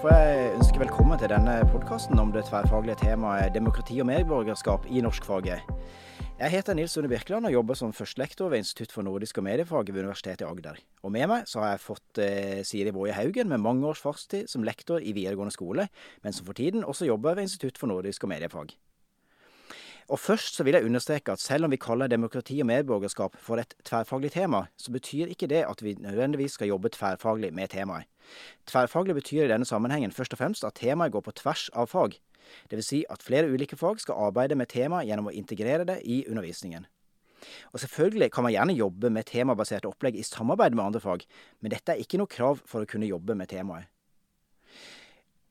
får jeg ønske velkommen til denne podkasten om det tverrfaglige temaet demokrati og medborgerskap i norskfaget. Jeg heter Nils Sunde Birkeland og jobber som førstelektor ved Institutt for nordisk og mediefag ved Universitetet i Agder. Og med meg så har jeg fått eh, Siri Boje Haugen med mange års fartstid som lektor i videregående skole, men som for tiden også jobber ved Institutt for nordisk og mediefag. Og først så vil jeg understreke at selv om vi kaller demokrati og medborgerskap for et tverrfaglig tema, så betyr ikke det at vi nødvendigvis skal jobbe tverrfaglig med temaet. Tverrfaglig betyr i denne sammenhengen først og fremst at temaet går på tvers av fag. Dvs. Si at flere ulike fag skal arbeide med temaet gjennom å integrere det i undervisningen. Og Selvfølgelig kan man gjerne jobbe med temabaserte opplegg i samarbeid med andre fag, men dette er ikke noe krav for å kunne jobbe med temaet.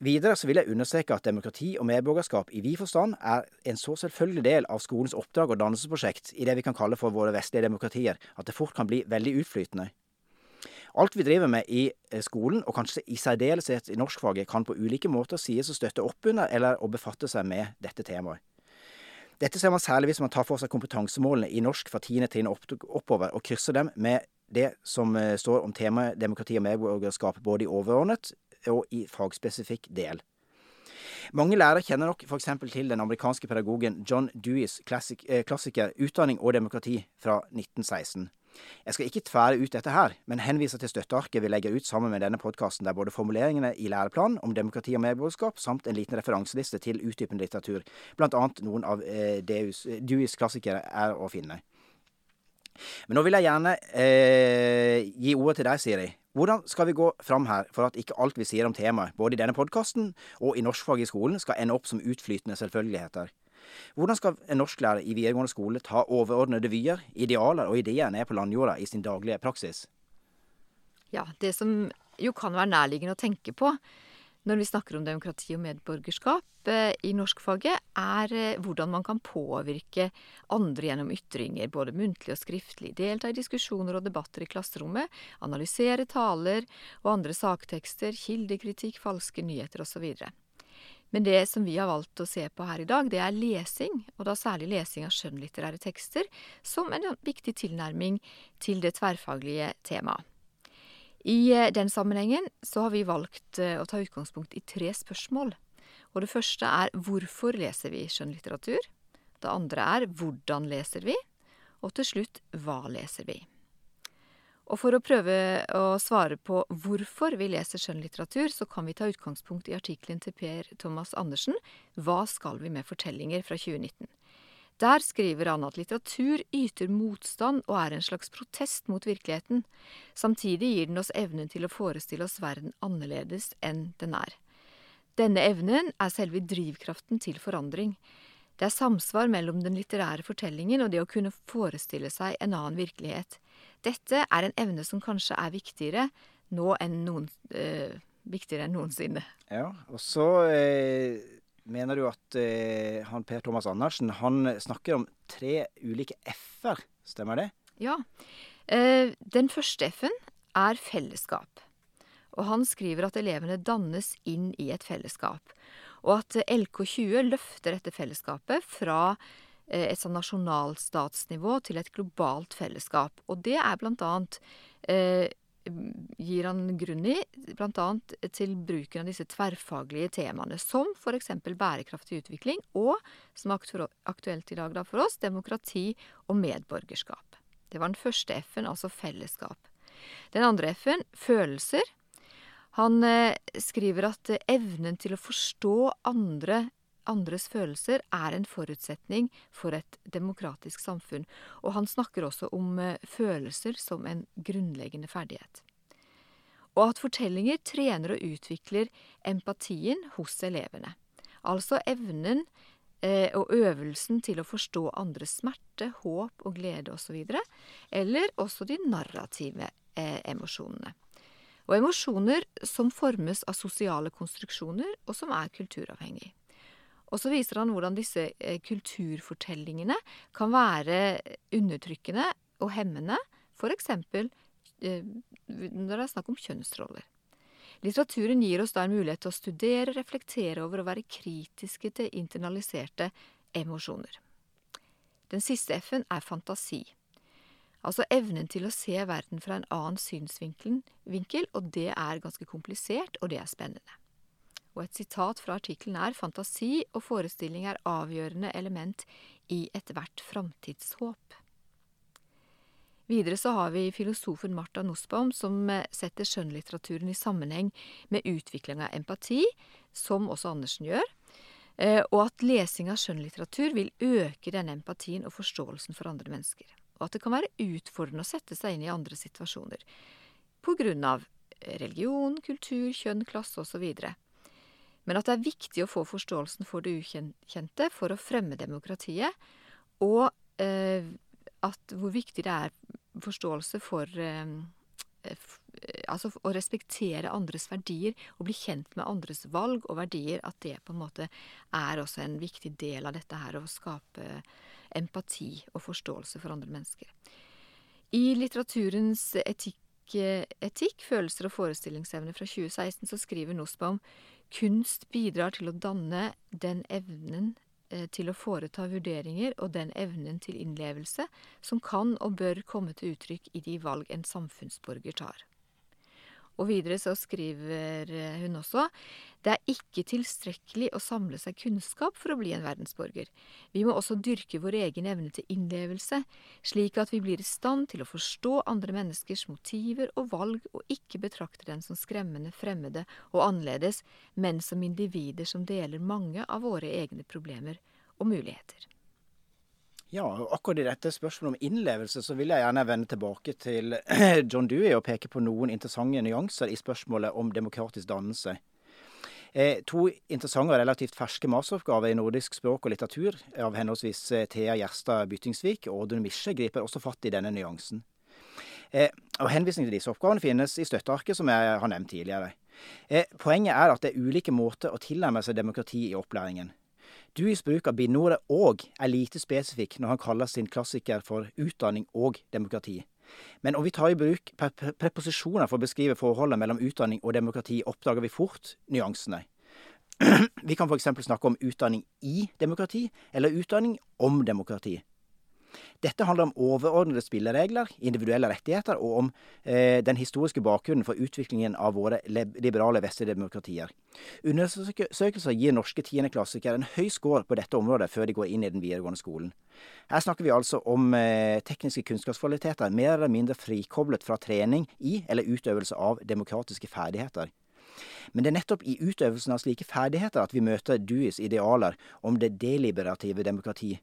Videre så vil jeg understreke at demokrati og medborgerskap i vid forstand er en så selvfølgelig del av skolens oppdrag og dannelsesprosjekt i det vi kan kalle for våre vestlige demokratier, at det fort kan bli veldig utflytende. Alt vi driver med i eh, skolen, og kanskje i særdeleshet i norskfaget, kan på ulike måter sies å støtte opp under eller å befatte seg med dette temaet. Dette ser man særlig hvis man tar for seg kompetansemålene i norsk fra tiende trinn oppover, og krysser dem med det som eh, står om temaet demokrati og medborgerskap både i overordnet og i fagspesifikk del. Mange lærere kjenner nok f.eks. til den amerikanske pedagogen John Deweys eh, klassiker 'Utdanning og demokrati' fra 1916. Jeg skal ikke tvære ut dette her, men henviser til støttearket vi legger ut sammen med denne podkasten, der både formuleringene i læreplanen om demokrati og medborgerskap samt en liten referanseliste til utdypende litteratur, annet noen av eh, Deweys klassikere, er å finne. Men nå vil jeg gjerne eh, gi ordet til deg, Siri. Hvordan skal vi gå fram her for at ikke alt vi sier om temaet, både i denne podkasten og i norskfag i skolen, skal ende opp som utflytende selvfølgeligheter? Hvordan skal en norsklærer i videregående skole ta overordnede vyer, idealer og ideer ned på landjorda i sin daglige praksis? Ja, det som jo kan være nærliggende å tenke på, når vi snakker om demokrati og medborgerskap eh, i norskfaget, er eh, hvordan man kan påvirke andre gjennom ytringer, både muntlig og skriftlig, delta i diskusjoner og debatter i klasserommet, analysere taler og andre saktekster, kildekritikk, falske nyheter osv. Men det som vi har valgt å se på her i dag, det er lesing, og da særlig lesing av skjønnlitterære tekster, som en viktig tilnærming til det tverrfaglige temaet. I eh, den sammenhengen så har vi valgt eh, å ta utgangspunkt i tre spørsmål. Og det første er hvorfor leser vi skjønnlitteratur? Det andre er hvordan leser vi? Og til slutt hva leser vi? Og for å prøve å svare på hvorfor vi leser skjønnlitteratur, så kan vi ta utgangspunkt i artikkelen til Per Thomas Andersen Hva skal vi med fortellinger fra 2019? Der skriver han at litteratur yter motstand og er en slags protest mot virkeligheten. Samtidig gir den oss evnen til å forestille oss verden annerledes enn den er. Denne evnen er selve drivkraften til forandring. Det er samsvar mellom den litterære fortellingen og det å kunne forestille seg en annen virkelighet. Dette er en evne som kanskje er viktigere nå enn noen, øh, viktigere enn noensinne. Ja, og så... Øh mener du at eh, han Per Thomas Andersen han snakker om tre ulike f-er, stemmer det? Ja. Eh, den første f-en er fellesskap. Og han skriver at elevene dannes inn i et fellesskap. Og at LK20 løfter dette fellesskapet fra eh, et sånn nasjonalstatsnivå til et globalt fellesskap. Og det er blant annet eh, gir han grunn i, bl.a. til bruken av disse tverrfaglige temaene, som f.eks. bærekraftig utvikling og, som er aktuelt i dag da for oss, demokrati og medborgerskap. Det var den første F-en, altså fellesskap. Den andre F-en, følelser. Han eh, skriver at eh, evnen til å forstå andre andres følelser er en forutsetning for et demokratisk samfunn, og han snakker også om eh, følelser som en grunnleggende ferdighet. Og at fortellinger trener og utvikler empatien hos elevene. Altså evnen eh, og øvelsen til å forstå andres smerte, håp og glede osv., eller også de narrative eh, emosjonene. Og emosjoner som formes av sosiale konstruksjoner, og som er kulturavhengig. Og så viser han hvordan disse eh, kulturfortellingene kan være undertrykkende og hemmende, f.eks. Eh, når det er snakk om kjønnsroller. Litteraturen gir oss da en mulighet til å studere, reflektere over og være kritiske til internaliserte emosjoner. Den siste F-en er fantasi. Altså evnen til å se verden fra en annen synsvinkel, og det er ganske komplisert, og det er spennende. Og et sitat fra artikkelen er fantasi og forestilling er avgjørende element i ethvert framtidshåp. Videre så har vi filosofen Martha Nussbaum, som eh, setter skjønnlitteraturen i sammenheng med utvikling av empati, som også Andersen gjør, eh, og at lesing av skjønnlitteratur vil øke denne empatien og forståelsen for andre mennesker. Og at det kan være utfordrende å sette seg inn i andre situasjoner på grunn av religion, kultur, kjønn, klasse osv. Men at det er viktig å få forståelsen for det ukjente for å fremme demokratiet, og eh, at hvor viktig det er forståelse for eh, Altså å respektere andres verdier og bli kjent med andres valg og verdier, at det på en måte er også en viktig del av dette her å skape empati og forståelse for andre mennesker. I litteraturens etikk, etikk følelser og forestillingsevne fra 2016 så skriver Nussbaum kunst bidrar til å danne den evnen Eh, til å foreta vurderinger og den evnen til innlevelse som kan og bør komme til uttrykk i de valg en samfunnsborger tar. Og videre så skriver eh, hun også det er ikke tilstrekkelig å samle seg kunnskap for å bli en verdensborger. Vi må også dyrke vår egen evne til innlevelse, slik at vi blir i stand til å forstå andre menneskers motiver og valg, og ikke betrakte dem som skremmende, fremmede og annerledes, men som individer som deler mange av våre egne problemer og muligheter. Ja, akkurat i dette spørsmålet om innlevelse, så vil jeg gjerne vende tilbake til John Dewey og peke på noen interessante nyanser i spørsmålet om demokratisk dannelse. Eh, to interessante og relativt ferske masteroppgaver i nordisk språk og litteratur av henholdsvis eh, Thea Gjerstad Byttingsvik og Audun Misje griper også fatt i denne nyansen. Eh, og Henvisning til disse oppgavene finnes i støttearket, som jeg har nevnt tidligere. Poenget er at det er ulike måter å tilnærme seg demokrati i opplæringen. Duis bruk av bindeordet 'og' er lite spesifikk når han kaller sin klassiker for 'utdanning og demokrati'. Men om vi tar i bruk preposisjoner for å beskrive forholdet mellom utdanning og demokrati, oppdager vi fort nyansene. Vi kan f.eks. snakke om utdanning i demokrati, eller utdanning om demokrati. Dette handler om overordnede spilleregler, individuelle rettigheter og om eh, den historiske bakgrunnen for utviklingen av våre liberale vestlige demokratier. Undersøkelser gir norske tiendeklassikere en høy score på dette området før de går inn i den videregående skolen. Her snakker vi altså om eh, tekniske kunnskapskvaliteter mer eller mindre frikoblet fra trening i eller utøvelse av demokratiske ferdigheter. Men det er nettopp i utøvelsen av slike ferdigheter at vi møter Duis idealer om det deliberative demokrati,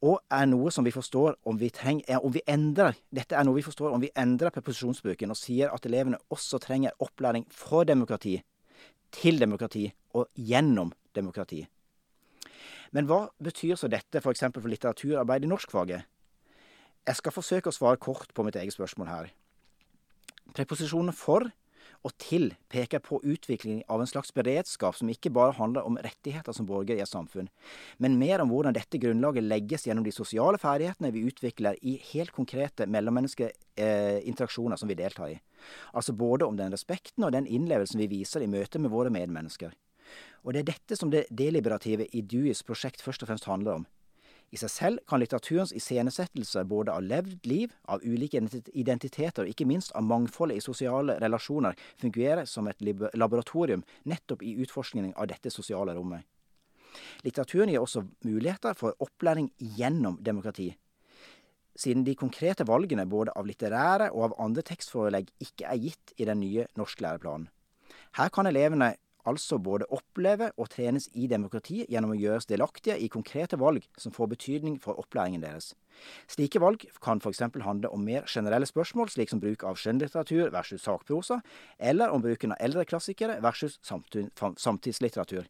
og er noe som vi forstår om vi, trenger, om vi endrer Dette er noe vi forstår om vi endrer preposisjonsbruken og sier at elevene også trenger opplæring fra demokrati, til demokrati og gjennom demokrati. Men hva betyr så dette f.eks. For, for litteraturarbeid i norskfaget? Jeg skal forsøke å svare kort på mitt eget spørsmål her. Preposisjonen for og til peker på utvikling av en slags beredskap som ikke bare handler om rettigheter som borger i et samfunn, men mer om hvordan dette grunnlaget legges gjennom de sosiale ferdighetene vi utvikler i helt konkrete mellommenneskelige eh, som vi deltar i. Altså både om den respekten og den innlevelsen vi viser i møte med våre medmennesker. Og det er dette som det deliberative i DUIs prosjekt først og fremst handler om. I seg selv kan litteraturens iscenesettelse både av levd liv, av ulike identiteter og ikke minst av mangfoldet i sosiale relasjoner fungere som et laboratorium nettopp i utforskningen av dette sosiale rommet. Litteraturen gir også muligheter for opplæring gjennom demokrati. Siden de konkrete valgene både av litterære og av andre tekstforelegg ikke er gitt i den nye norsklæreplanen. Her kan elevene altså både oppleve og trenes i demokrati gjennom å gjøres delaktige i konkrete valg som får betydning for opplæringen deres. Slike valg kan f.eks. handle om mer generelle spørsmål, slik som bruk av skjønnlitteratur versus sakprosa, eller om bruken av eldre klassikere versus samtidslitteratur.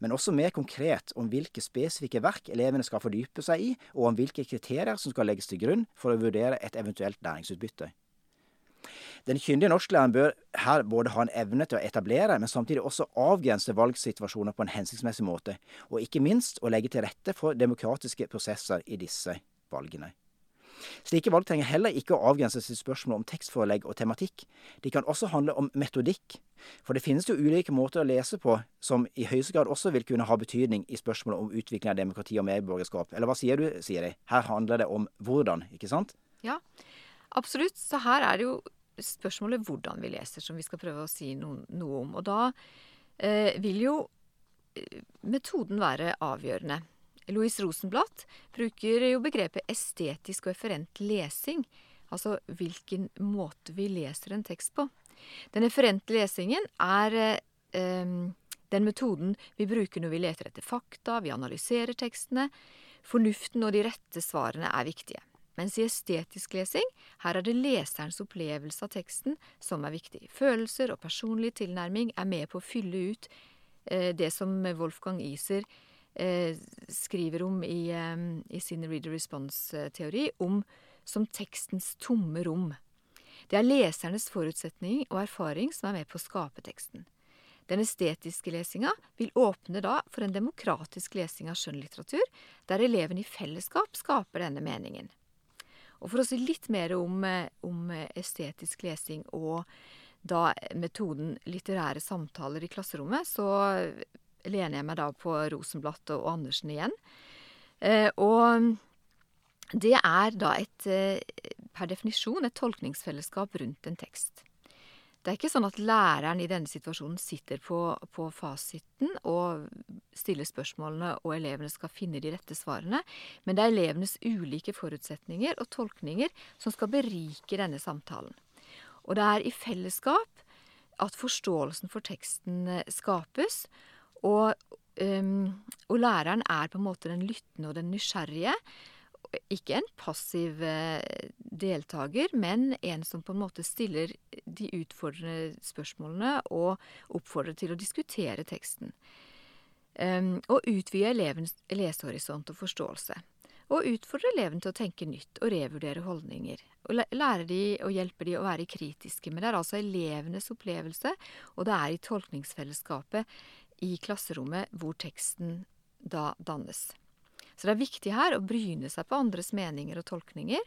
Men også mer konkret om hvilke spesifikke verk elevene skal fordype seg i, og om hvilke kriterier som skal legges til grunn for å vurdere et eventuelt læringsutbytte. Den kyndige norsklæreren bør her både ha en evne til å etablere, men samtidig også avgrense valgsituasjoner på en hensiktsmessig måte, og ikke minst å legge til rette for demokratiske prosesser i disse valgene. Slike valg trenger heller ikke å avgrenses til spørsmål om tekstforelegg og tematikk. De kan også handle om metodikk, for det finnes jo ulike måter å lese på som i høyeste grad også vil kunne ha betydning i spørsmålet om utvikling av demokrati og medborgerskap. Eller hva sier du, Siri? Her handler det om hvordan, ikke sant? Ja, absolutt. Så her er det jo spørsmålet hvordan vi leser, som vi skal prøve å si noe, noe om. Og da eh, vil jo eh, metoden være avgjørende. Louise Rosenblatt bruker jo begrepet estetisk og efferent lesing, altså hvilken måte vi leser en tekst på. Den efferente lesingen er eh, den metoden vi bruker når vi leter etter fakta, vi analyserer tekstene. Fornuften og de rette svarene er viktige. Mens i estetisk lesing, her er det leserens opplevelse av teksten som er viktig. Følelser og personlig tilnærming er med på å fylle ut eh, det som Wolfgang Iser eh, skriver om i, eh, i sin reader response-teori, om som tekstens tomme rom. Det er lesernes forutsetning og erfaring som er med på å skape teksten. Den estetiske lesinga vil åpne da for en demokratisk lesing av skjønnlitteratur, der elevene i fellesskap skaper denne meningen. Og For å si litt mer om, eh, om estetisk lesing og da metoden litterære samtaler i klasserommet, så lener jeg meg da på Rosenblatt og Andersen igjen. Eh, og det er da et, eh, per definisjon et tolkningsfellesskap rundt en tekst. Det er ikke sånn at læreren i denne situasjonen sitter på, på, fasiten og stiller spørsmålene, og elevene skal finne de rette svarene, men det er elevenes ulike forutsetninger og tolkninger som skal berike denne samtalen. Og det er i fellesskap at forståelsen for teksten eh, skapes, og, um, og læreren er på en måte den lyttende og den nysgjerrige, ikke en passiv eh, deltaker, men en som på en måte stiller de utfordrende spørsmålene og oppfordrer til å diskutere teksten. Um, og utvide elevens lesehorisont og forståelse. Og utfordre eleven til å tenke nytt og revurdere holdninger. Og lære de og hjelpe de å være kritiske. Men det er altså elevenes opplevelse, og det er i tolkningsfellesskapet i klasserommet hvor teksten da dannes. Så det er viktig her å bryne seg på andres meninger og tolkninger,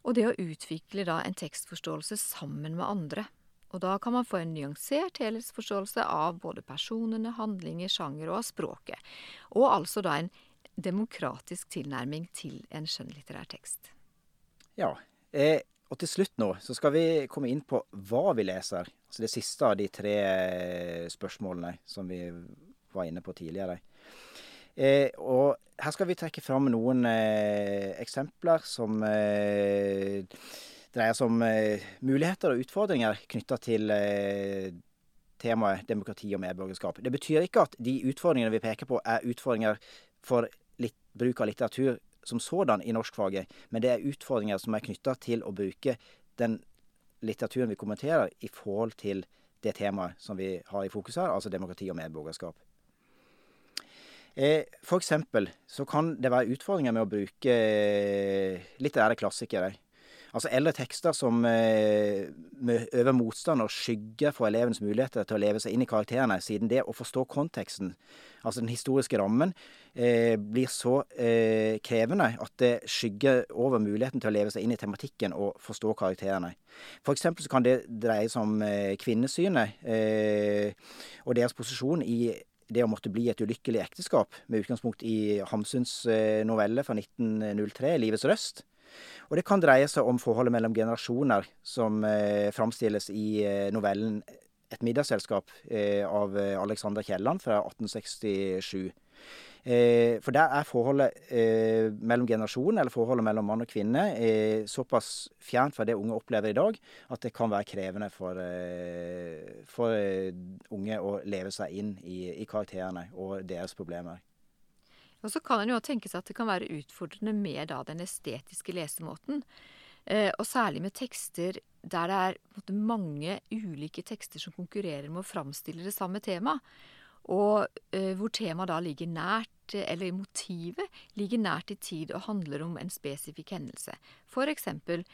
og det å utvikle da en tekstforståelse sammen med andre. Og da kan man få en nyansert helhetsforståelse av både personene, handlinger, sjanger og språket. Og altså da en demokratisk tilnærming til en skjønnlitterær tekst. Ja, eh, og til slutt nå så skal vi komme inn på hva vi leser. Altså det siste av de tre eh, spørsmålene som vi var inne på tidligere. Eh, og her skal vi trekke fram noen eh, eksempler som eh, dreier seg om eh, muligheter og utfordringer knytta til eh, temaet demokrati og medborgerskap. Det betyr ikke at de utfordringene vi peker på, er utfordringer for litt, bruk av litteratur som sådan i norskfaget, men det er utfordringer som er knytta til å bruke den litteraturen vi kommenterer, i forhold til det temaet som vi har i fokus her, altså demokrati og medborgerskap. Eh, for eksempel så kan det være utfordringer med å bruke eh, litterære klassikere. Altså eldre tekster som eh, øver motstand og skygger for elevens muligheter til å leve seg inn i karakterene, siden det å forstå konteksten, altså den historiske rammen, blir så krevende at det skygger over muligheten til å leve seg inn i tematikken og forstå karakterene. For eksempel så kan det dreie seg om kvinnesynet og deres posisjon i det å måtte bli et ulykkelig ekteskap, med utgangspunkt i Hamsuns eh, novelle fra 1903, 'Livets røst'. Og det kan dreie seg om forholdet mellom generasjoner, som eh, framstilles i eh, novellen 'Et middagsselskap' eh, av Alexander Kielland fra 1867. Eh, for der er forholdet eh, mellom generasjoner, eller forholdet mellom mann og kvinne, eh, såpass fjernt fra det unge opplever i dag, at det kan være krevende for, for unge å leve seg inn i, i, karakterene og deres problemer. Og så kan en jo tenke seg at det kan være utfordrende med da, den estetiske lesemåten. Og særlig med tekster der det er måte, mange ulike tekster som konkurrerer med å framstille det samme temaet. Og eh, hvor temaet da ligger nært, eller motivet ligger nært i tid og handler om en spesifikk hendelse. For eksempel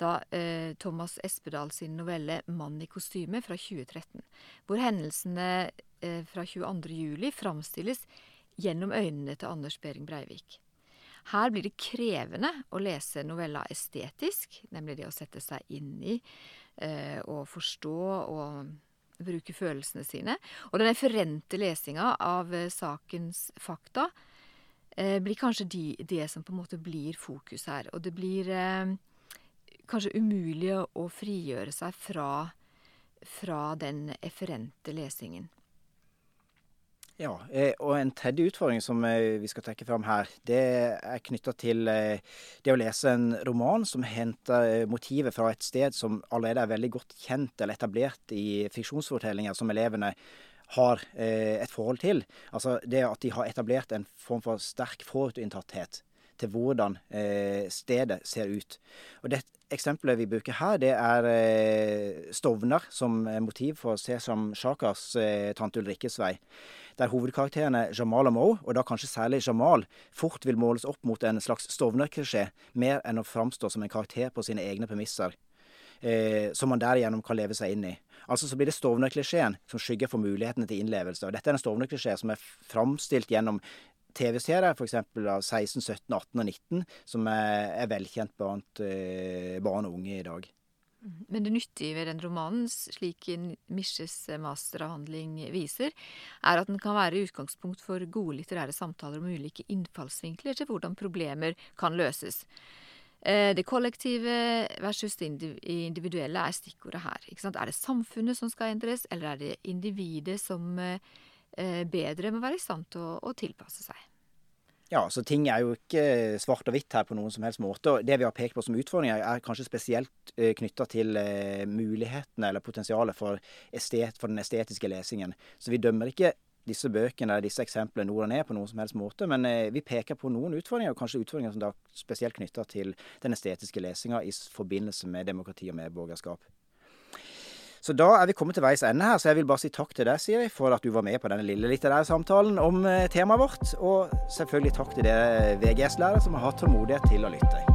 da eh, Thomas Espedal sin novelle 'Mann i kostyme' fra 2013, hvor hendelsene eh, fra 22. juli framstilles gjennom øynene til Anders Behring Breivik. Her blir det krevende å lese novella estetisk, nemlig det å sette seg inn i eh, og forstå og bruke følelsene sine. Og den referente lesinga av eh, sakens fakta eh, blir kanskje de, det som på en måte blir fokus her. Og det blir eh, kanskje umulig å frigjøre seg fra, fra den efferente lesingen. Ja, eh, og en tredje utfordring som eh, vi skal trekke fram her, det er knytta til eh, det å lese en roman som henter motivet fra et sted som allerede er veldig godt kjent eller etablert i fiksjonsfortellinger som elevene har et forhold til. Altså det at de har etablert en form for sterk forutinntatthet til hvordan stedet ser ut. Og det eksempelet vi bruker her, det er Stovner som motiv for Sesam Shakars Tante Ulrikkes vei der hovedkarakterene Jamal og Mo, og da kanskje særlig Jamal, fort vil måles opp mot en slags Stovner-klisjé, mer enn å framstå som en karakter på sine egne premisser. Eh, som man derigjennom kan leve seg inn i. Altså så blir det Stovner-klisjeen som skygger for mulighetene til innlevelse. Og dette er en Stovner-klisjé som er framstilt gjennom TV-serier, f.eks. av 16, 17, 18 og 19, som er, er velkjent blant eh, barn og unge i dag. Men det nyttige ved den romanen, slik Misjes masteravhandling viser, er at den kan være utgangspunkt for gode litterære samtaler om ulike innfallsvinkler til hvordan problemer kan løses. Eh, det kollektive versus det individuelle er stikkordet her. Er det samfunnet som skal endres, eller er det individet som eh, bedre må være i stand til å, å tilpasse seg? Ja, så ting er jo ikke svart og hvitt her på noen som helst måte. og Det vi har pekt på som utfordringer, er kanskje spesielt eh, knytta til eh, mulighetene eller potensialet for, estet, for, den estetiske lesingen. Så vi dømmer ikke disse bøkene eller disse eksemplene nord og ned på noen som helst måte, men eh, vi peker på noen utfordringer, og kanskje utfordringer som da spesielt knytta til den estetiske lesinga i forbindelse med demokrati og medborgerskap. Så da er vi kommet til veis ende her, så jeg vil bare si takk til deg, Siri, for at du var med på denne lille litterære samtalen om eh, temaet vårt. Og selvfølgelig takk til dere VGS-lærere som har hatt tålmodighet til å lytte.